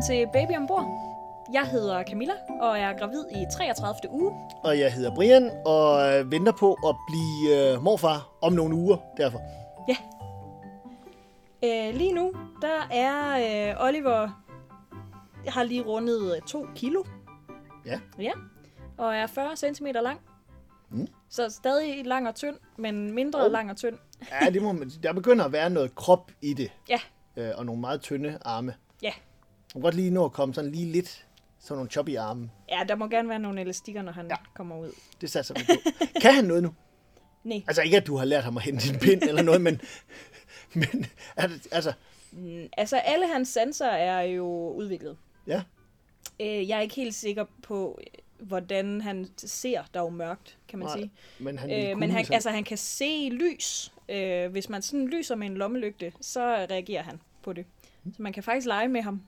Velkommen til Baby ombord. Jeg hedder Camilla og er gravid i 33. uge. Og jeg hedder Brian og øh, venter på at blive øh, morfar om nogle uger derfor. Ja. Øh, lige nu, der er øh, Oliver har lige rundet øh, 2 kilo. Ja. Ja. Og er 40 cm lang. Mm. Så stadig lang og tynd, men mindre Oh. lang og tynd. Ja, det må man, der begynder at være noget krop i det. Ja. Øh, og nogle meget tynde arme. Kan godt lige nå at komme sådan lige lidt sådan nogle choppy arme. Ja, der må gerne være nogle elastikker, når han ja. Kommer ud. Det satser vi på. kan han noget nu? Nej. Altså ikke, at du har lært ham at hente din pind eller noget, men, men er det, altså, Mm, Altså, alle hans sanser er jo udviklet. ja. Øh, jeg er ikke helt sikker på, hvordan han ser. Er jo mørkt, kan man Nej, sige. Men han, Øh, men han, altså, han kan se lys. Øh, hvis man sådan lyser med en lommelygte, så reagerer han på det. Så man kan faktisk lege med ham.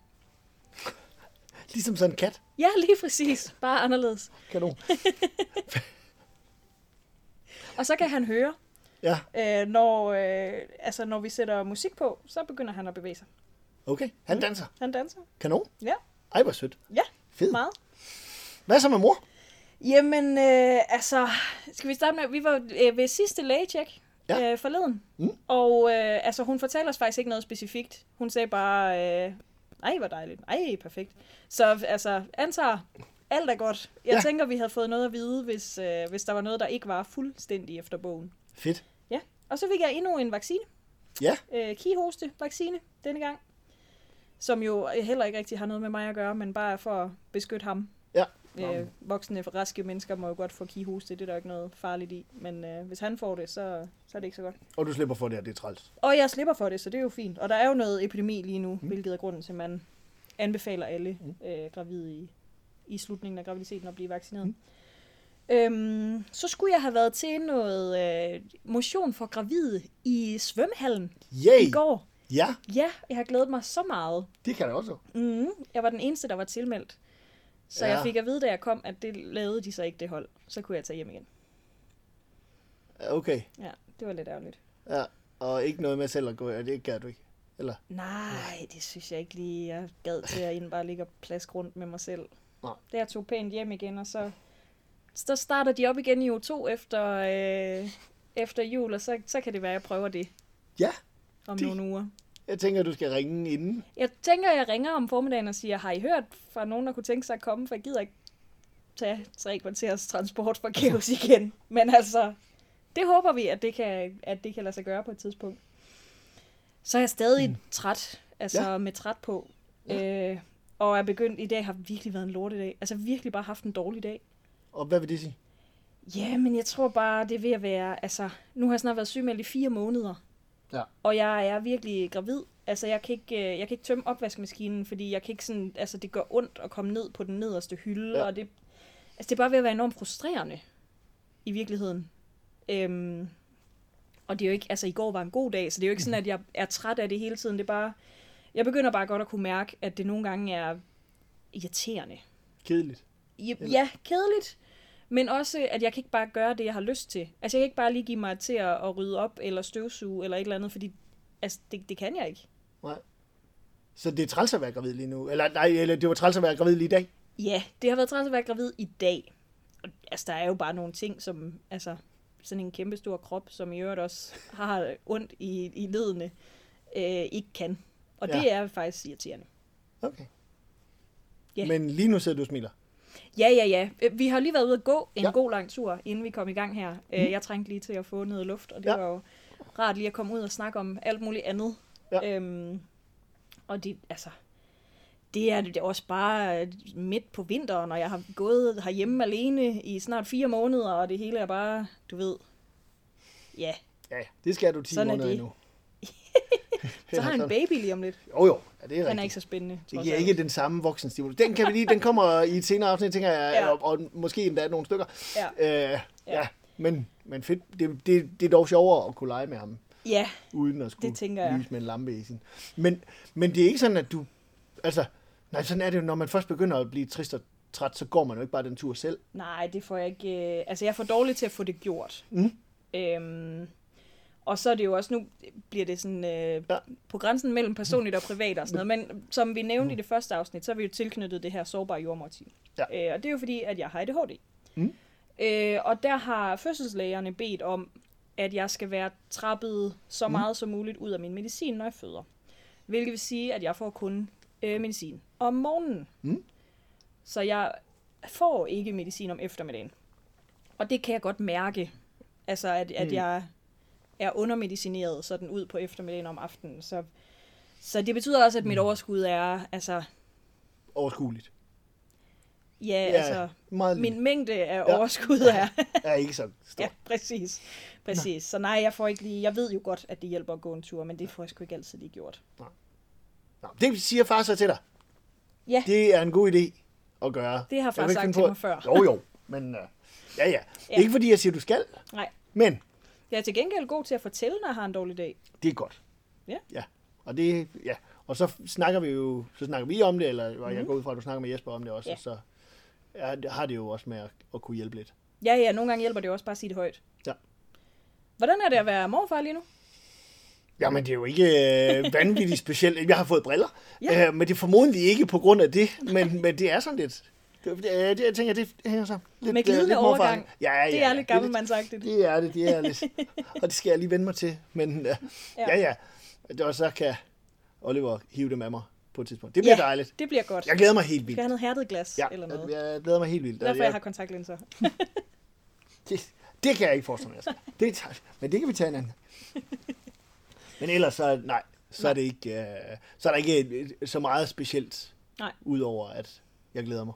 Ligesom sådan en kat. Ja, lige præcis. Bare anderledes. Kanon. Og så kan han høre, Ja, øh, når, øh, altså, når vi sætter musik på, så begynder han at bevæge sig. okay. Han danser. Han danser. Kanon. Ja, Ej, hvor sødt. ja Fed. meget. Hvad så med mor? Jamen, øh, altså, skal vi starte med, vi var øh, ved sidste lægetjek Ja. øh, forleden, Mm. og øh, altså, hun fortalte os faktisk ikke noget specifikt. Hun sagde bare, øh, ej, hvor dejligt, ej, perfekt. Så altså, antager, alt er godt. Jeg ja. Tænker, vi havde fået noget at vide, hvis, øh, hvis der var noget, der ikke var fuldstændig efter bogen. Fedt. Ja, og så fik jeg endnu en vaccine, Ja, øh, kihoste-vaccine denne gang, som jo heller ikke rigtig har noget med mig at gøre, men bare for at beskytte ham. Øh, voksne, raske mennesker må jo godt få kihoste, det er der ikke noget farligt i. Men øh, hvis han får det, så, så er det ikke så godt. Og du slipper for det her, det er træls. Og jeg slipper for det, så det er jo fint. Og der er jo noget epidemi lige nu, mm. hvilket er grunden til, at man anbefaler alle øh, gravide i, i slutningen af graviditeten at blive vaccineret. Mm. Øhm, så skulle jeg have været til noget øh, motion for gravide i svømmehallen Yay! i går. Ja, Ja, jeg har glædet mig så meget. det kan det også. Mm, jeg var den eneste, der var tilmeldt. Så ja. Jeg fik at vide, da jeg kom, at det lavede de så ikke det hold. Så kunne jeg tage hjem igen. Okay. Ja, det var lidt ærgerligt. Ja, og ikke noget med selv at gå, ja, det gør du ikke. Eller? Nej, det synes jeg ikke lige, jeg gad til at ind bare ligge og plask rundt med mig selv. Nej. Da jeg tog pænt hjem igen, og så, så starter de op igen i u 2 efter, øh, efter jul, og så, så kan det være, at jeg prøver det Ja, om Det- nogle uger. Jeg tænker, du skal ringe inden. Jeg tænker, jeg ringer om formiddagen og siger, har I hørt fra nogen, der kunne tænke sig at komme, for jeg gider ikke tage tre kvarters transport fra Kævs igen. Men altså, det håber vi, at det kan, at det kan lade sig gøre på et tidspunkt. Så er jeg stadig mm. træt, altså ja. med træt på. Ja. Øh, og er begyndt, i dag har virkelig været en lortedag. Altså virkelig bare haft en dårlig dag. Og hvad vil det sige? Ja, men jeg tror bare, det er ved at være, altså, nu har jeg snart været sygemeldt i fire måneder. Ja. Og jeg er virkelig gravid. Altså, jeg kan ikke, øh, jeg kan ikke tømme opvaskemaskinen, fordi jeg kan ikke sådan, altså, det gør ondt at komme ned på den nederste hylde, ja. Ja. og det, altså, det er bare ved at være enormt frustrerende, i virkeligheden. Øhm, og det er jo ikke, altså, i går var en god dag, så det er jo ikke sådan, at jeg er træt af det hele tiden. Det er bare, jeg begynder bare godt at kunne mærke, at det nogle gange er irriterende. Kedeligt. Ja, Eller- ja, kedeligt. Men også, at jeg kan ikke bare gøre det, jeg har lyst til. Altså, jeg kan ikke bare lige give mig til at, at rydde op, eller støvsuge, eller et eller andet, fordi altså, det, det kan jeg ikke. Nej. Så det er træls at være gravid lige nu? Eller nej, eller det var træls at være gravid lige i dag? Ja, det har været træls at være gravid i dag. Og, altså, der er jo bare nogle ting, som, altså, sådan en kæmpe stor krop, som i øvrigt også har ondt i, i ledene, øh, ikke kan. Og Ja. det er faktisk irriterende. Okay. Ja. Men lige nu sidder du og smiler. Ja, ja, ja. Øh, Vi har lige været ude at gå en ja. God lang tur, inden vi kom i gang her. Mm. Jeg trængte lige til at få noget luft, og det ja. Var jo rart lige at komme ud og snakke om alt muligt andet. Ja. Øhm, og det, altså, det er det er også bare midt på vinteren, og jeg har gået herhjemme alene i snart fire måneder, og det hele er bare, du ved, ja. Ja, det skal du 10 Sådan er måneder endnu. Så har jeg en baby lige om lidt. Jo jo, ja, det er Den er ikke så spændende. Det giver ikke den samme voksenstimulus. Den kan vi lige, den kommer i et senere afsnit, tænker jeg, Ja. ja. og, og, måske endda nogle stykker. Ja. Øh, ja. ja. Men, men fedt. Det, det, det er dog sjovere at kunne lege med ham, Ja, uden at skulle Det tænker jeg. lyse med en lampe i sin. Men, men det er ikke sådan, at du... Altså, nej, sådan er det jo, når man først begynder at blive trist og træt, så går man jo ikke bare den tur selv. nej, det får jeg ikke... Øh, altså, jeg er for dårlig til at få det gjort. Mm. Øhm, Og så er det jo også, nu bliver det sådan øh, Ja. på grænsen mellem personligt og privat og sådan noget. Men som vi nævnte i det første afsnit, så har vi jo tilknyttet det her sårbare jordmorteam. Ja. Øh, og det er jo fordi, at jeg har ADHD. Mm. Øh, og der har fødselslægerne bedt om, at jeg skal være trappet så Mm. meget som muligt ud af min medicin, når jeg føder. Hvilket vil sige, at jeg får kun øh, medicin om morgenen. Mm. Så jeg får ikke medicin om eftermiddagen. Og det kan jeg godt mærke, altså at, at Mm. jeg er undermedicineret sådan ud på eftermiddagen om aftenen. Så, så det betyder også, at mit Mm. overskud er, altså, Overskueligt. ja, Ja, altså, Meget min mængde af Ja. overskud er, er ikke så stor. ja, præcis. Præcis. Så nej, jeg får ikke lige, jeg ved jo godt, at det hjælper at gå en tur, men det får jeg sgu ikke altid lige gjort. Nå, det siger far så til dig. Ja. Det er en god idé at gøre. Det har far sagt til mig før. Jo, jo. Men uh, ja, ja. Ja. Ikke fordi jeg siger, du skal. Nej. Men Jeg er til gengæld god til at fortælle, når jeg har en dårlig dag. det er godt. Ja. Ja. Og det, ja. Og så snakker vi jo, så snakker vi om det, eller mm-hmm. jeg Mhm. går ud fra, at du snakker med Jesper om det også, Ja. og så ja, har det jo også med at, at kunne hjælpe lidt. Ja, ja, nogle gange hjælper det jo også bare at sige det højt. Ja. Hvordan er det at være morfar lige nu? Jamen, det er jo ikke øh, vanvittigt specielt. Jeg har fået briller, ja. øh, men det er formodentlig ikke på grund af det, men, men det er sådan lidt... Det, det, det, jeg tænker, det, det hænger sammen. Lidt, Med glidende lidt overgang. Ja, ja, Det ja, er lidt lidt- gammelmandsagtigt. Det er det, det er lidt. Og det skal jeg lige vende mig til. Men ja, Ja. ja, ja. Det var så kan Oliver hive det med mig på et tidspunkt. Det bliver Ja. dejligt. Det bliver godt. Jeg glæder mig helt Skal vildt. jeg have noget hærdet glas Ja, eller noget? jeg, jeg glæder mig helt vildt. Derfor jeg, jeg har kontaktlinser. det, det kan jeg ikke forestille mig. skal. Det, men det kan vi tage en anden. Men ellers så, nej, så er det ikke, øh, så er der ikke et- så meget specielt, Nej. udover at jeg glæder mig.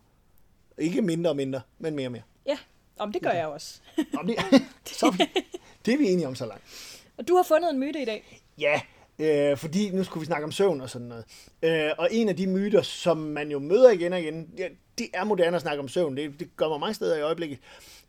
Ikke mindre og mindre, men mere og mere. Ja, om det gør jeg også. Nå, det, så, er vi- det er vi enige om så langt. Og du har fundet en myte i dag. Ja, øh, fordi nu skulle vi snakke om søvn og sådan noget. Øh, og en af de myter, som man jo møder igen og igen, ja, det er moderne at snakke om søvn. Det, det gør mig mange steder i øjeblikket.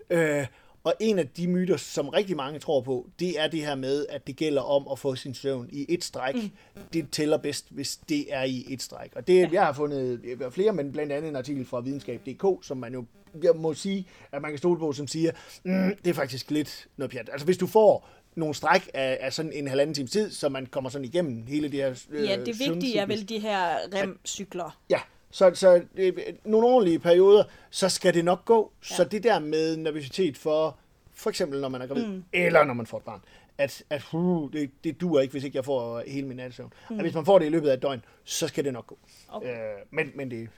Øh, og en af de myter, som rigtig mange tror på, det er det her med, at det gælder om at få sin søvn i et stræk. Mm. Det tæller bedst, hvis det er i et stræk. Og det, ja. jeg har fundet flere, men blandt andet en artikel fra videnskab.dk, som man jo jeg må sige, at man kan stole på, som siger, mm, det er faktisk lidt noget pjat. Altså hvis du får nogle stræk af, af sådan en halvanden times tid, så man kommer sådan igennem hele det her øh, Ja, det vigtige er vel de her rem-cykler. Ja, så, så øh, nogle ordentlige perioder, så skal det nok gå. Ja. Så det der med nervøsitet for, for eksempel når man er gravid, mm. eller når man får et barn, at, at uh, det, det duer ikke, hvis ikke jeg får hele min nattesøvn. Mm. At hvis man får det i løbet af et døgn, så skal det nok gå. Okay. Øh, men men det,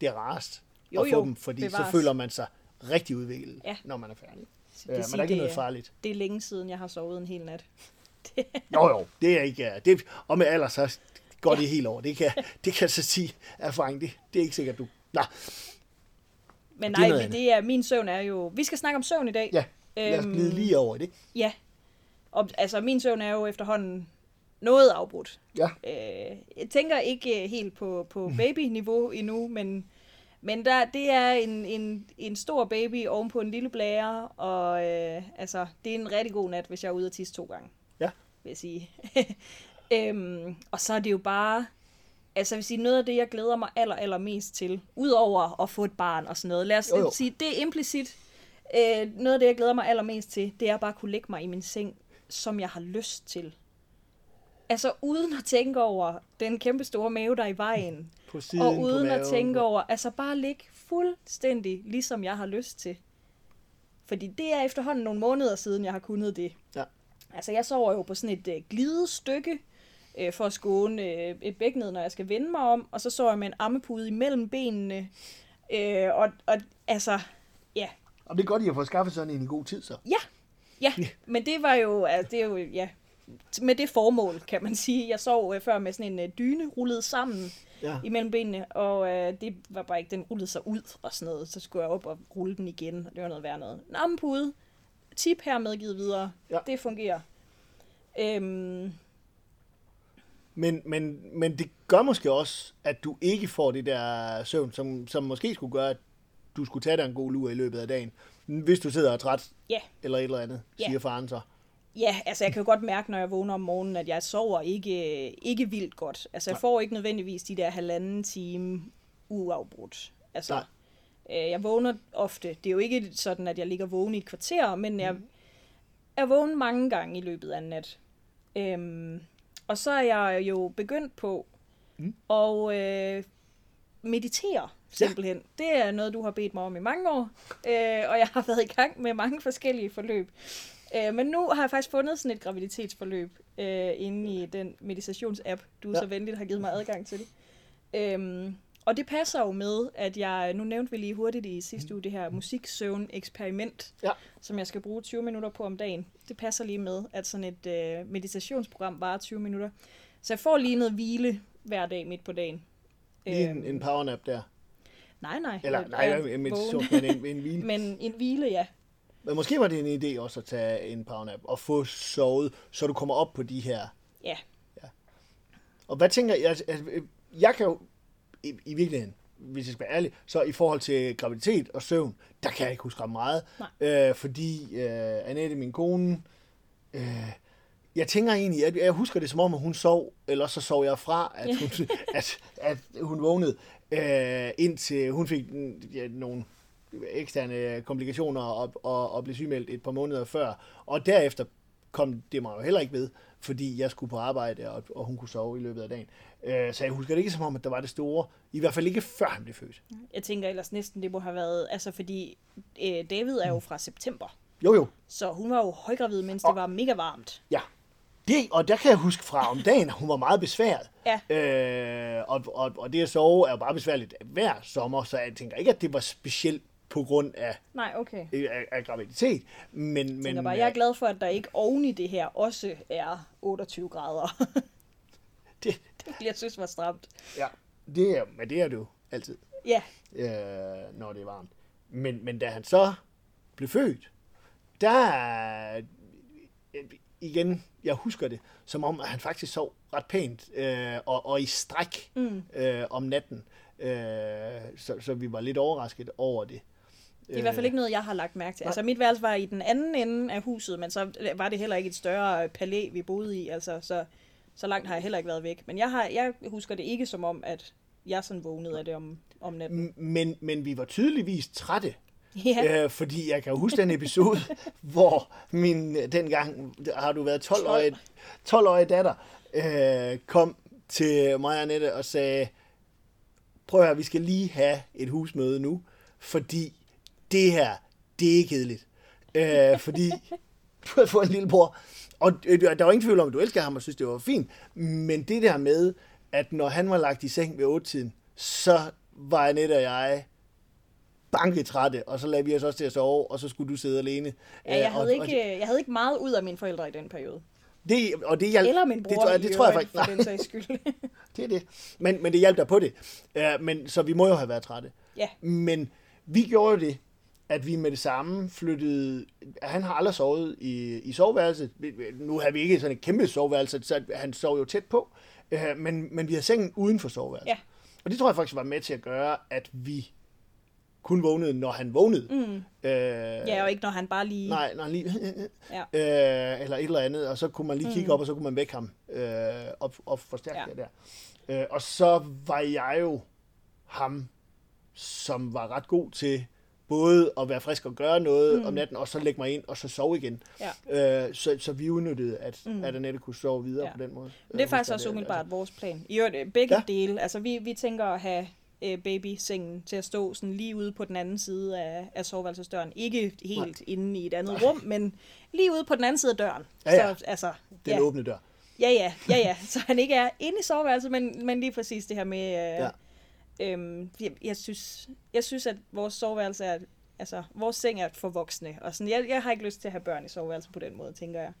det er rarest Jo, at få jo, dem, fordi bevares. så føler man sig rigtig udviklet, Ja. når man er færdig. Så Øh, men sige, der er ikke det noget farligt. Det er længe siden, jeg har sovet en hel nat. Jo, jo, det er ikke... ja, Det, og med alder, så går det helt over. Det kan, det kan jeg så sige erfaring. Det, det er ikke sikkert, du... Nej, Men Det er nej, det er, min søvn er jo... Vi skal snakke om søvn i dag. ja, lad os Øhm, glide lige over i det. Ja. Og, altså, min søvn er jo efterhånden noget afbrudt. Ja. Øh, jeg tænker ikke øh, helt på, på baby-niveau endnu, men, men der, det er en, en, en stor baby oven på en lille blære, og øh, altså, det er en rigtig god nat, hvis jeg er ude at tisse to gange. Ja. Vil jeg sige. øhm, og så er det jo bare, altså jeg vil sige, noget af det, jeg glæder mig aller, aller mest til, udover at få et barn og sådan noget, lad os Jo, jo. sige, det er implicit, øh, noget af det, jeg glæder mig allermest til, det er bare at kunne lægge mig i min seng, som jeg har lyst til. Altså uden at tænke over den kæmpe store mave, der er i vejen. På siden, og på uden at maven, tænke på- over, altså bare ligge fuldstændig, ligesom jeg har lyst til. Fordi det er efterhånden nogle måneder siden, jeg har kunnet det. Ja. Altså jeg sover jo på sådan et øh, glidestykke, øh, for at skåne øh, et bækkenet, når jeg skal vende mig om. Og så sover jeg med en ammepude imellem benene. Øh, og, og altså, ja, Og det er godt, at I har fået skaffet sådan en i god tid, så. Ja, ja. Men det var jo, altså, det er jo, ja, med det formål, kan man sige. Jeg sov øh, før med sådan en øh, dyne rullet sammen Ja. imellem benene, og øh, det var bare ikke, den rullede sig ud og sådan noget. Så skulle jeg op og rulle den igen, og det var noget værd noget. En ammepude, tip her medgivet videre, Ja. det fungerer. Øhm, Men, men, men det gør måske også, at du ikke får det der søvn, som, som måske skulle gøre, at du skulle tage dig en god lur i løbet af dagen. Hvis du sidder og er træt, ja, eller et eller andet, Ja. siger faren så. Ja, altså jeg kan jo godt mærke, når jeg vågner om morgenen, at jeg sover ikke, ikke vildt godt. Altså jeg Nej. får ikke nødvendigvis de der halvanden time uafbrudt. Altså, Nej. øh, jeg vågner ofte. Det er jo ikke sådan, at jeg ligger vågen i et kvarter, men jeg, Mhm. er vågen mange gange i løbet af en nat. Øhm, og så er jeg jo begyndt på Mm. at øh, meditere, simpelthen. Ja. Det er noget, du har bedt mig om i mange år, øh, og jeg har været i gang med mange forskellige forløb. Øh, men nu har jeg faktisk fundet sådan et graviditetsforløb øh, inde i den meditationsapp, du ja. Så venligt har givet mig adgang til. Øhm, og det passer jo med, at jeg, nu nævnte vi lige hurtigt i sidste uge, det her musiksøvn-eksperiment, Ja. som jeg skal bruge 20 minutter på om dagen. Det passer lige med, at sådan et øh, meditationsprogram varer 20 minutter. Så jeg får lige noget hvile hver dag midt på dagen. Lige Øhm, en, en powernap der. Nej, nej. Eller, nej, er en meditation, men en, en hvile. Men en hvile, ja. Men måske var det en idé også at tage en powernap og få sovet, så du kommer op på de her. Ja. Og hvad tænker jeg? Altså, jeg kan jo i, i virkeligheden, hvis jeg skal være ærlig, så i forhold til graviditet og søvn, der kan jeg ikke huske ret meget. Øh, fordi øh, Annette, min kone, øh, jeg tænker egentlig, at jeg husker det som om, at hun sov, eller så sov jeg fra, at hun, at, at hun vågnede, øh, indtil hun fik mm, ja, nogle eksterne komplikationer og, og, og blev sygemeldt et par måneder før. Og derefter kom det mig jo heller ikke ved, fordi jeg skulle på arbejde, og, og hun kunne sove i løbet af dagen. Øh, så jeg husker det ikke som om, at der var det store. I hvert fald ikke før han blev født. Jeg tænker ellers næsten, det må have været... Altså, fordi øh, David er jo fra september. Jo jo, Så hun var jo højgravid, mens det var mega varmt. ja. Det, og der kan jeg huske fra om dagen, hun var meget besværet. Ja. Øh, og, og, og det at sove er jo bare besværligt hver sommer, så jeg tænker ikke, at det var specielt på grund af, Nej, okay. af, af graviditet. Men, Men, tænker bare, jeg er glad for, at der ikke oven i det her også er 28 grader. det, det jeg synes var stramt. ja, det er, men det er det jo altid. Ja, øh, når det er varmt. Men, men da han så blev født, der øh, igen, jeg husker det, som om, at han faktisk sov ret pænt øh, og, og i stræk mm. øh, om natten. Øh, så, så vi var lidt overrasket over det. Det er i hvert fald ikke noget, jeg har lagt mærke til. Altså, mit værelse var i den anden ende af huset, men så var det heller ikke et større palæ, vi boede i. Altså, så, så langt har jeg heller ikke været væk. Men jeg, har, jeg husker det ikke som om, at jeg sådan vågnede af det om, om natten. Men, men vi var tydeligvis trætte, Ja, øh, fordi jeg kan huske den episode, hvor min, dengang har du været 12-årig, 12-årig datter, øh, kom til mig og Annette og sagde, prøv at høre, vi skal lige have et husmøde nu, fordi det her, det er kedeligt. Øh, fordi du har fået en lille bror, og øh, der var ingen tvivl om, at du elsker ham og synes, det var fint, men det der med, at når han var lagt i seng ved 8-tiden, så var Annette og jeg banketrætte, og så lagde vi os også til at sove, og så skulle du sidde alene. ja jeg, Øh, havde og, ikke, jeg havde ikke meget ud af mine forældre i den periode. Og det, og det hjalp, Eller min bror, det, tror jeg, det tror jeg faktisk, for den sags skyld. det er det. Men, men det hjalp der på det. Uh, men, så vi må jo have været trætte. ja, Men vi gjorde det, at vi med det samme flyttede... Han har aldrig sovet i, i soveværelset. Nu har vi ikke sådan et kæmpe soveværelse, så han sov jo tæt på. Uh, men, men vi har sengen uden for soveværelset. Ja. Og det tror jeg faktisk var med til at gøre, at vi kun vågnede, når han vågnede. mm. Uh, ja, og ikke når han bare lige... Nej, når han lige... Ja. øh, eller et eller andet, og så kunne man lige kigge op, og så kunne man vække ham øh, op, op forstærke Ja. det der. Øh, og så var jeg jo ham, som var ret god til både at være frisk og gøre noget mm. om natten, og så lægge mig ind, og så sove igen. Ja. Øh, så, så vi udnyttede, at, Mm. at Annette kunne sove videre Ja. på den måde. Men det er Øh, faktisk også umiddelbart vores plan. I øvrigt, øh, begge ja. Dele. Altså, vi, vi tænker at have øh, babysengen til at stå sådan lige ude på den anden side af, af soveværelsesdøren. Ikke helt Nej. inde i et andet rum, men lige ude på den anden side af døren. Ja, ja. Så, altså, Den ja, åbne dør. ja, ja, ja, ja. Så han ikke er inde i soveværelset, men, men lige præcis det her med... Øh, Ja. Øhm, jeg, jeg, synes, jeg synes, at vores soveværelse er... Altså, vores seng er for voksne. Og sådan, jeg, jeg har ikke lyst til at have børn i soveværelset på den måde, tænker jeg.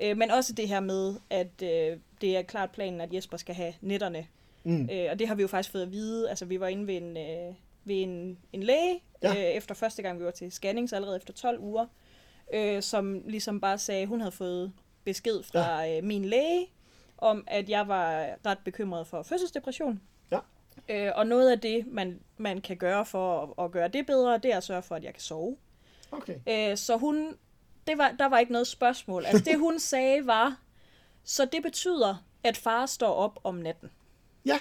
Øh, men også det her med, at øh, det er klart planen, at Jesper skal have netterne. Mm. Øh, og det har vi jo faktisk fået at vide. Altså, vi var inde ved en, øh, ved en, en læge, ja. Øh, efter første gang, vi var til scanning, så allerede efter 12 uger, øh, som ligesom bare sagde, hun havde fået besked fra ja. øh, min læge, om at jeg var ret bekymret for fødselsdepression. Ja. Øh, og noget af det, man, man kan gøre for at, at gøre det bedre, det er at sørge for, at jeg kan sove. Okay. Øh, så hun, det var, der var ikke noget spørgsmål. Altså det hun sagde var, så det betyder, at far står op om natten. Ja.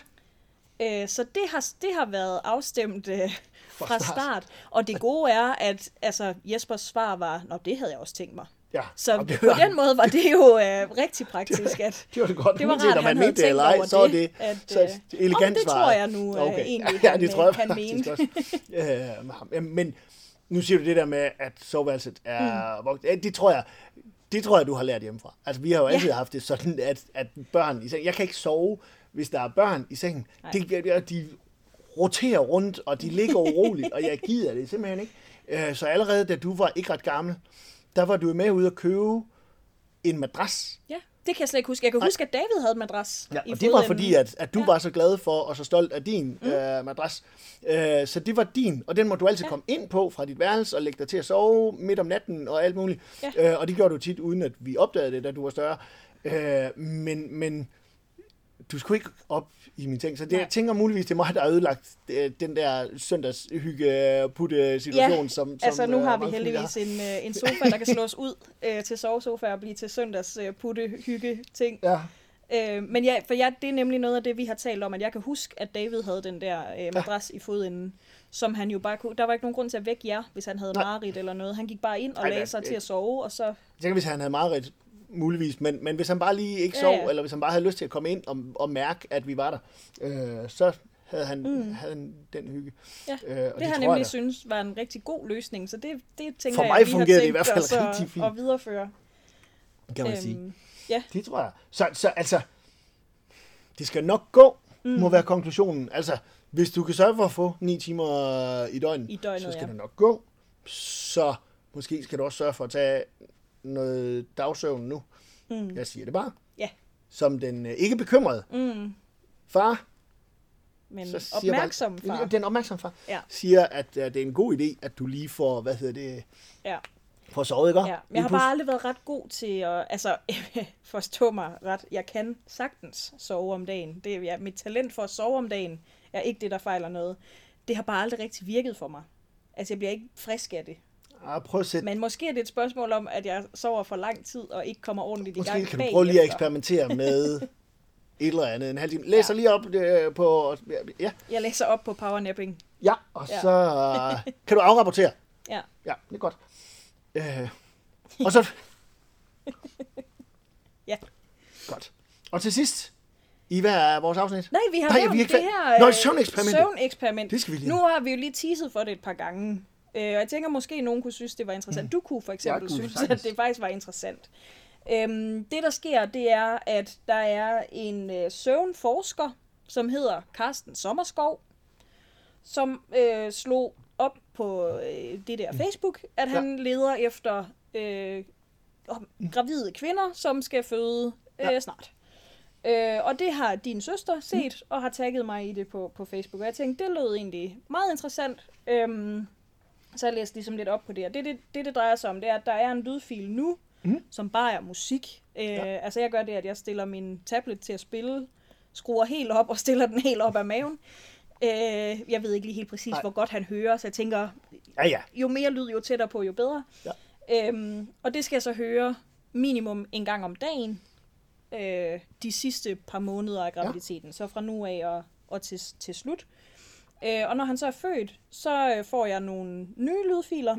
Øh, så det har, det har været afstemt øh, fra start. start. Og det gode er, at altså, Jespers svar var, Nå, det havde jeg også tænkt mig. Ja. Så Og det på var- den måde var det jo øh, rigtig praktisk, at Det var det godt. det var uanset rart, om han man mente det eller ej, så er det, det at, så øh, et elegant om det tror jeg nu, øh, egentlig, ja, det tror jeg mente. også. Øh. Jamen, Men nu siger du det der med, at soveværelset er Mm. vokset. Ja, Det tror jeg, det tror jeg, du har lært hjemmefra. Altså, vi har jo Ja. altid haft det sådan, at, at børn i sengen, jeg kan ikke sove, hvis der er børn i sengen. Nej. Det, det, de roterer rundt, og de ligger uroligt, og jeg gider det simpelthen ikke. Øh, Så allerede da du var ikke ret gammel, der var du med ude at købe en madras. Ja, det kan jeg slet ikke huske. Jeg kan huske, at David havde en madras Ja, i og det var fordi, at, at du Ja. var så glad for og så stolt af din mm. øh, madras. Øh, så det var din, og den må du altid ja. komme ind på fra dit værelse og lægge dig til at sove midt om natten og alt muligt. Ja. Øh, og det gjorde du tit, uden at vi opdagede det, da du var større. Øh, men, men du skulle ikke op i min ting, så det, Nej. jeg tænker muligvis, det er mig, der har ødelagt øh, den der søndagshygge putte situation Ja, som, som Altså, nu øh, har vi heldigvis en, øh, en sofa, der kan slås ud øh, til sovesofa og blive til søndags øh, putte hygge ting. har. Ja, Øh, men ja, for ja, det er nemlig noget af det, vi har talt om, at jeg kan huske, at David havde den der øh, madras i fodenden, som han jo bare kunne... Der var ikke nogen grund til at vække jer, hvis han havde Nej. mareridt eller noget. Han gik bare ind og Ej, lagde sig til at sove, og så... Jeg tænker, hvis han havde meget muligvis, men, men hvis han bare lige ikke Ja, sov, ja. eller hvis han bare havde lyst til at komme ind og, og mærke, at vi var der, øh, så havde han, Mm. havde han den hygge. Ja, øh, og Det har jeg jeg nemlig da. synes var en rigtig god løsning, så det, det tænker For jeg, mig vi har det i hvert fald os at- rigtig fint. at videreføre. kan man sige. Øhm, ja, Det tror jeg. Så, så altså, det skal nok gå, mm. må være konklusionen. Altså, hvis du kan sørge for at få 9 timer i døgnet, I døgnet, så skal ja. det nok gå. Så måske skal du også sørge for at tage noget dagsøvn nu. mm, Jeg siger det bare. Ja. Som den øh, ikke bekymrede mm, far, men så siger opmærksom far. Den opmærksom far Ja. siger, at uh, det er en god idé, at du lige får, hvad hedder det, Ja. får sovet, ikke? Ja, men jeg har bare aldrig været ret god til at, altså, forstå mig ret, jeg kan sagtens sove om dagen. Det er ja, mit talent for at sove om dagen, er ikke det, der fejler noget. Det har bare aldrig rigtig virket for mig. Altså, jeg bliver ikke frisk af det. Ah, prøv at sætte, Men måske er det et spørgsmål om, at jeg sover for lang tid og ikke kommer ordentligt i gang måske kan du prøve lige at eksperimentere med et eller andet, en halv time. Læs ja. lige op øh, på, ja, Jeg læser op på powernapping. ja, og Ja. så kan du afrapportere. Ja. Ja, det er godt. Øh, og så... Ja. Godt. Og til sidst, i hvad er vores afsnit? Nej, vi har Nej, nævnt vi ikke det her Nå, øh, søvneksperiment. søvneksperiment. Det skal vi lige Nu har vi jo lige teaset for det et par gange. Øh, og jeg tænker, måske nogen kunne synes, det var interessant. Du kunne for eksempel Jeg kunne synes, sagtens. at det faktisk var interessant. Øhm, det, der sker, det er, at der er en øh, søvnforsker, som hedder Carsten Sommerskov, som øh, slog op på øh, det der Facebook, at han leder efter øh, om- gravide kvinder, som skal føde øh, Ja. snart. Øh, og det har din søster set, og har tagget mig i det på, på Facebook. Og jeg tænkte, det lød egentlig meget interessant. Øhm, så jeg læste ligesom lidt op på det. Og det, det, det, det drejer sig om, det er, at der er en lydfil nu, Mhm. som bare er musik. Øh, Ja. Altså jeg gør det, at jeg stiller min tablet til at spille, skruer helt op og stiller den helt op af maven. Øh, jeg ved ikke lige helt præcis, Nej. hvor godt han hører, så jeg tænker, Ja, ja. jo mere lyd, jo tættere på, jo bedre. Ja. Øhm, og det skal jeg så høre minimum en gang om dagen øh, de sidste par måneder af graviditeten. Ja. Så fra nu af og, og til, til slut. Øh, og når han så er født, så øh, får jeg nogle nye lydfiler.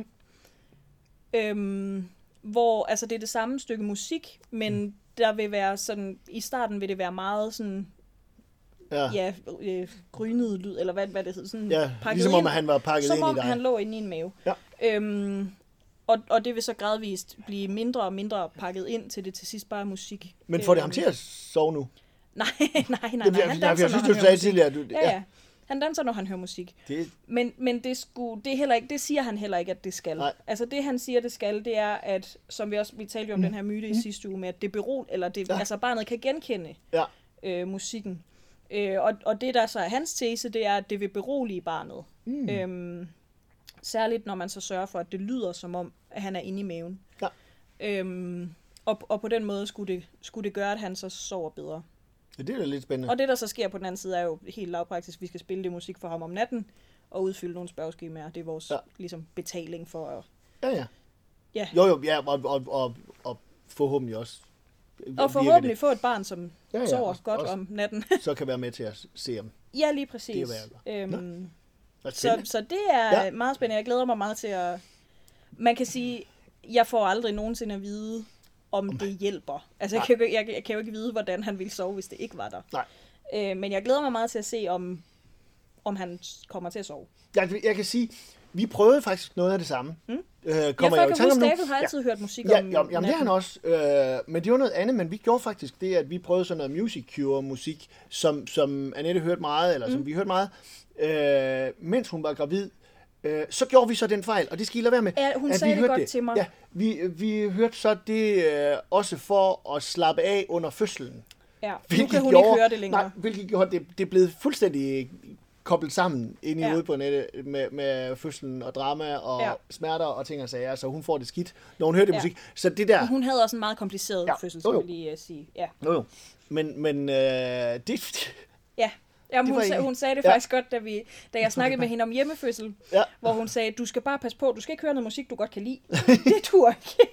Øhm, hvor altså det er det samme stykke musik, men mm. der vil være sådan, i starten vil det være meget sådan, Ja, ja, øh, grynet lyd, eller hvad, hvad det hedder, sådan ja pakket ligesom om ind. at han var pakket Som ind om i dig. han lå inde i en mave. Ja. Øhm, og, og det vil så gradvist blive mindre og mindre pakket ind, til det til sidst bare musik. Men får det ham Øhm, til at sove nu? Nej, nej, nej. Det nej. bliver, Han danser, jeg synes, du sagde tidligere, du, Ja, ja. Han danser, når han hører musik. Det, Men, men det, skulle, det, er heller ikke, det siger han heller ikke, at det skal. Nej. Altså det, han siger, det skal, det er, at, som vi også vi talte jo om mm. den her myte i sidste uge, med at det berol, eller det, ja. altså barnet kan genkende ja, øh, musikken. Øh, og, og det, der så er hans tese, det er, at det vil berolige barnet. Mm. Øhm, særligt, når man så sørger for, at det lyder som om, at han er inde i maven. Ja. Øhm, og, og på den måde skulle det, skulle det gøre, at han så sover bedre. Ja, det er da lidt spændende. Og det, der så sker på den anden side, er jo helt lavpraktisk. Vi skal spille det musik for ham om natten, og udfylde nogle spørgeskemaer. Det er vores Ja. ligesom, betaling for at... Ja, ja. Ja. Jo, jo, ja, og, og, og, og forhåbentlig også. Og forhåbentlig få et barn, som Ja, ja, sover også- godt også- om natten. det, Så kan være med til at se om. ja, lige Det præcis. er, hvad jeg øhm, så, så det er ja. meget spændende. Jeg glæder mig meget til at... Man kan sige, jeg får aldrig nogensinde at vide, om det hjælper. Altså, jeg kan, jo ikke- jeg, jeg kan jo ikke vide, hvordan han ville sove, hvis det ikke var der. Nej. Øh, men jeg glæder mig meget til at se, om, om han kommer til at sove. Jeg, jeg kan sige, vi prøvede faktisk noget af det samme. Mm. Øh, kommer ja, for jeg i kan huske. David har altid hørt musik Ja, om ja, jamen, det har han også. Øh, men det var noget andet, men vi gjorde faktisk det, at vi prøvede sådan noget Music Cure musik, som, som Annette hørte meget, eller som vi hørte meget, øh, mens hun var gravid. Øh, så gjorde vi så den fejl, og det skal I lade være med. Ja, hun at sagde vi det godt til mig. Ja, vi, vi hørte så det øh, også for at slappe af under fødslen. Ja, nu kan hun gjorde, ikke høre det længere. Nej, hvilket gjorde, det, det blev fuldstændig koblet sammen inde i Ja. hovedet på nettet med, med fødslen og drama og Ja. smerter og ting og sager, så hun får det skidt, når hun hører det Ja. musik. Så det der, Hun havde også en meget kompliceret Ja, fødsel, skal jo. lige uh, sige. Ja, jo jo, men, men øh, det, ja. Jamen, Det hun, sag, hun sagde det Ja. faktisk godt, da, vi, da jeg snakkede med hende om hjemmefødsel, ja, hvor hun sagde, du skal bare passe på, du skal ikke høre noget musik, du godt kan lide. det tur ikke.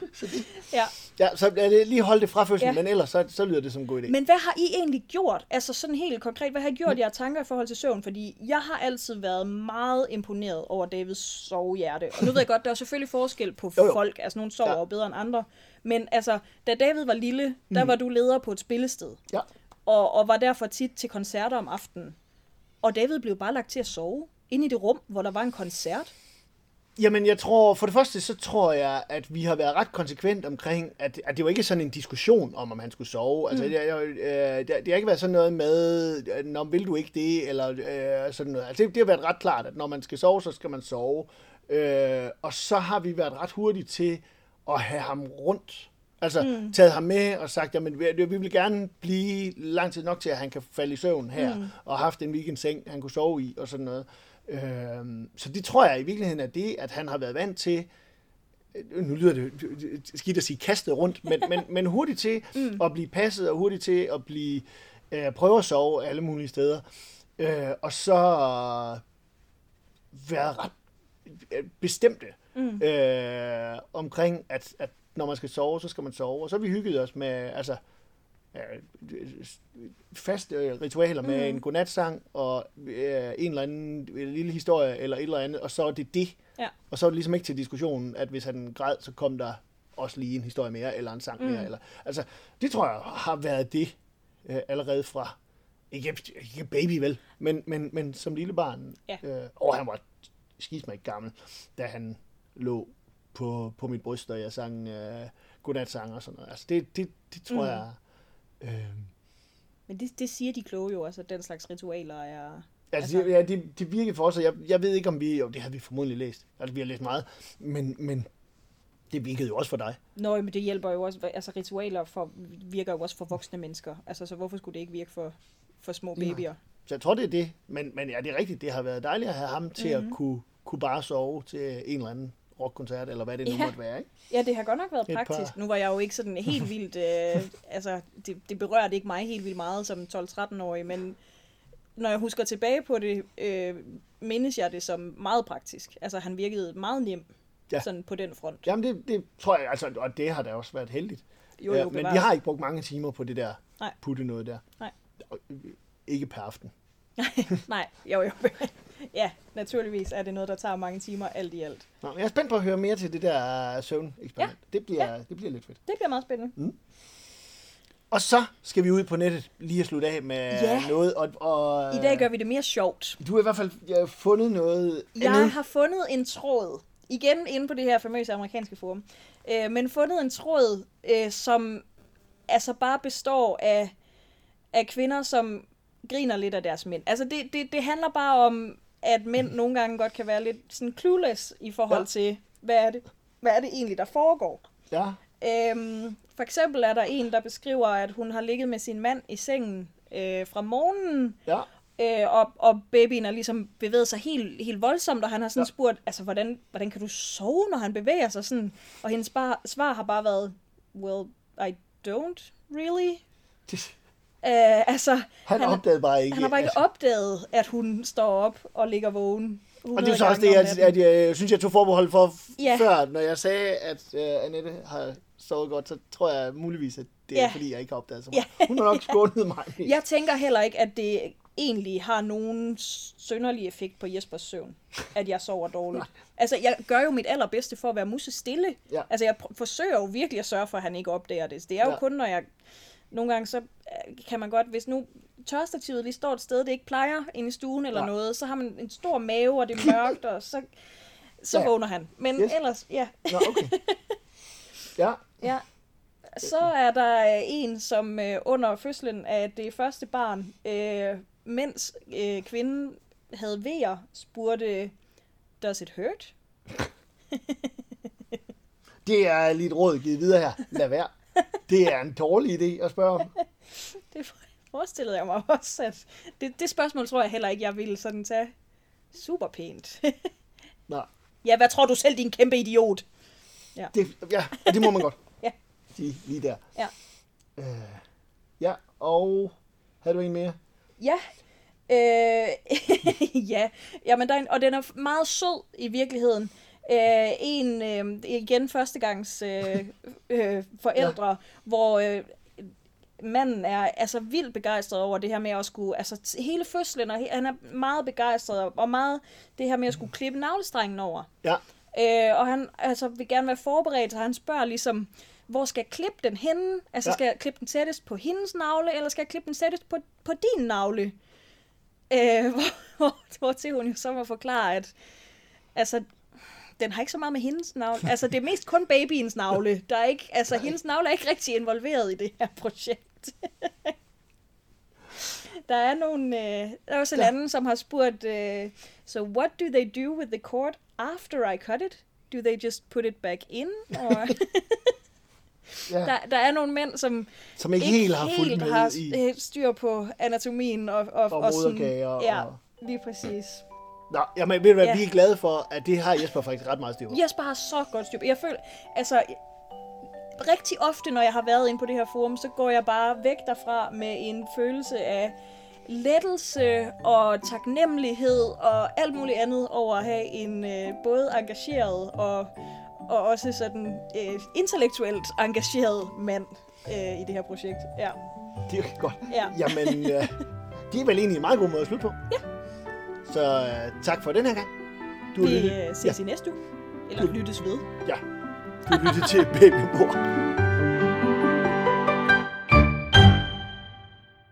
ja. ja, så det lige holde det fra fødslen, Ja. ja. men ellers så, så lyder det som en god idé. Men hvad har I egentlig gjort? Altså sådan helt konkret, hvad har I gjort jer tanker i forhold til søvn? Fordi jeg har altid været meget imponeret over Davids sovehjerte. Og nu ved jeg godt, der er selvfølgelig forskel på Jo, jo. folk. Altså nogle sover Ja. bedre end andre. Men altså, da David var lille, der var du leder på et spillested. Ja. Og, og var derfor tit til koncerter om aftenen. Og David blev bare lagt til at sove inde i det rum, hvor der var en koncert. Jamen, jeg tror, for det første, så tror jeg, at vi har været ret konsekvent omkring, at, at det var ikke sådan en diskussion om, om han skulle sove. Altså, Mm. det, øh, det, det har ikke været sådan noget med, øh, Nå, vil du ikke det, eller øh, sådan noget. Altså, det, det har været ret klart, at når man skal sove, så skal man sove. Øh, og så har vi været ret hurtige til at have ham rundt. Altså, mm. taget ham med og sagt, jamen, vi, vi vil gerne blive lang tid nok til, at han kan falde i søvn her, mm. og haft en weekendseng, han kunne sove i, og sådan noget. Øhm, så det tror jeg i virkeligheden er det, at han har været vant til, øh, nu lyder det skidt at sige kastet rundt, men, men, men hurtigt til mm. at blive passet, og hurtigt til at blive øh, prøve at sove alle mulige steder. Øh, og så være ret øh, bestemte mm. øh, omkring, at, at når man skal sove, så skal man sove. Og så har vi hygget os med, altså, øh, faste øh, ritualer med Mm. en godnatsang og øh, en eller anden lille historie eller et eller andet, og så er det det. Ja. Og så er det ligesom ikke til diskussionen, at hvis han græd, så kom der også lige en historie mere, eller en sang mere. Mm. Eller, altså, det tror jeg har været det øh, allerede fra, ikke, ikke baby vel, men, men, men som lille barn. Ja. Øh, og han var skisme ikke gammel, da han lå på, på mit bryst, og jeg sang øh, godnatsang og sådan noget. Altså, det, det, det tror Mm. jeg... Øh, Men det, det siger de kloge jo også, at den slags ritualer er... Altså, altså, ja, det, det virkede for os, og jeg, jeg ved ikke, om vi... Jo, det har vi formodentlig læst. Altså, vi har læst meget. Men, men det virkede jo også for dig. Nå, men det hjælper jo også, altså ritualer for, virker jo også for voksne mennesker. Altså, så hvorfor skulle det ikke virke for, for små Nej. babyer? Så jeg tror, det er det. Men, men ja, det er rigtigt. Det har været dejligt at have ham til Mhm. at kunne, kunne bare sove til en eller anden rockkoncert, eller hvad det nu Ja. måtte være, ikke? Ja, det har godt nok været Et par- praktisk. Nu var jeg jo ikke sådan helt vildt... Øh, altså, det, det berørte ikke mig helt vildt meget som 12-13-årig, men når jeg husker tilbage på det, øh, mindes jeg det som meget praktisk. Altså, han virkede meget nem Ja. sådan på den front. Jamen, det, det tror jeg, altså, og det har da også været heldigt. Jo, jo, men vi har ikke brugt mange timer på det der Nej. putte noget der. Nej. Ikke per aften. Nej, jo jo. ja, naturligvis er det noget, der tager mange timer alt i alt. Nå, jeg er spændt på at høre mere til det der søvn-eksperiment. Ja. Det, bliver, ja. det bliver lidt fedt. Det bliver meget spændende. Og så skal vi ud på nettet lige at slutte af med Ja. noget. Og, og, I dag gør vi det mere sjovt. Du har i hvert fald ja, fundet noget Jeg andet. har fundet en tråd, igen inde på det her famøse amerikanske forum, øh, men fundet en tråd, øh, som altså bare består af, af kvinder, som griner lidt af deres mænd. Altså det, det, det handler bare om, at mænd nogle gange godt kan være lidt sådan clueless i forhold Ja. til, hvad er det, hvad er det egentlig, der foregår. Ja, Øhm, for eksempel er der en, der beskriver, at hun har ligget med sin mand i sengen øh, fra morgenen, ja. Øh, og, og babyen har ligesom bevæget sig helt, helt voldsomt, og han har sådan Ja. ja. spurgt, altså, hvordan, hvordan kan du sove, når han bevæger sig sådan? Og hendes bar, svar har bare været, well, I don't really. Det, Øh, altså, han, Han- opdagede bare ikke. han har bare ikke altså. opdaget, at hun står op og ligger vågen. Og det er så også det, at, at jeg synes, jeg tog forbehold for Ja. ja. før, når jeg sagde, at uh, Annette har sovet godt, så tror jeg muligvis, at det er Ja. fordi, jeg ikke har opdaget så Ja. meget. Hun har nok skånet mig. Jeg tænker heller ikke, at det egentlig har nogen sønderlig effekt på Jespers søvn, at jeg sover dårligt. altså, jeg gør jo mit allerbedste for at være musestille. Ja. Altså, jeg forsøger jo virkelig at sørge for, at han ikke opdager det. Det er jo Ja. kun, når jeg... Nogle gange, så kan man godt, hvis nu tørstativet lige står et sted, det ikke plejer inde i stuen eller Nej. noget, så har man en stor mave, og det er mørkt, og så, så Ja. vågner han. Men Yes. ellers, ja. Nå, okay. Ja, Ja. Så er der øh, en, som øh, under fødslen af det første barn, øh, mens øh, kvinden havde vejer, spurgte, does it hurt? det er lige et råd givet videre her. Lad være. Det er en dårlig idé at spørge om. Det forestillede jeg mig også, at det, det spørgsmål tror jeg heller ikke, jeg ville sådan tage super pænt. Nå, ja, hvad tror du selv, din kæmpe idiot? det, ja, det må man godt. Ja. Sige lige der. Ja. Øh, ja, og havde du en mere? Ja. Øh, ja, Jamen, der er en, og den er meget sød i virkeligheden. Øh, en, øh, igen førstegangs øh, øh, forældre, ja. hvor øh, manden er altså vildt begejstret over det her med at skulle, altså hele fødslen, og he, han er meget begejstret, og meget det her med at skulle klippe navlestrengen over. Ja, Øh, og han altså, vil gerne være forberedt, så han spørger ligesom, hvor skal jeg klippe den henne? Altså, Ja. ja. skal jeg klippe den tættest på hendes navle, eller skal jeg klippe den tættest på, på din navle? Øh, hvor, hvor, hvor til hun jo så må forklare, at altså, den har ikke så meget med hendes navle. Altså, det er mest kun babyens navle. Der er ikke, altså, hendes navle er ikke rigtig involveret i det her projekt. Der er nogle, øh, der er også en anden, som har spurgt, øh, so what do they do with the cord after I cut it? Do they just put it back in? Or... ja. der, der er nogle mænd, som som ikke, helt har med har i... øh, styr på anatomien og, og, Og sådan- og- Ja, og- lige præcis. Nå, jamen, ved du hvad, Ja. vi er glade for, at det har Jesper faktisk ret meget styr på. Jesper har så godt styr på. Jeg føler, altså, rigtig ofte, når jeg har været inde på det her forum, så går jeg bare væk derfra med en følelse af lettelse og taknemmelighed og alt muligt andet over at have en øh, både engageret og, og også sådan øh, intellektuelt engageret mand øh, i det her projekt. Ja. Det er godt. Ja. Jamen, øh, det er vel egentlig en meget god måde at slutte på. Ja. Så øh, tak for den her gang. Du Vi lyttet, øh, ses i næste uge. Eller lyttes ved. ja, du har lyttet til Babymor.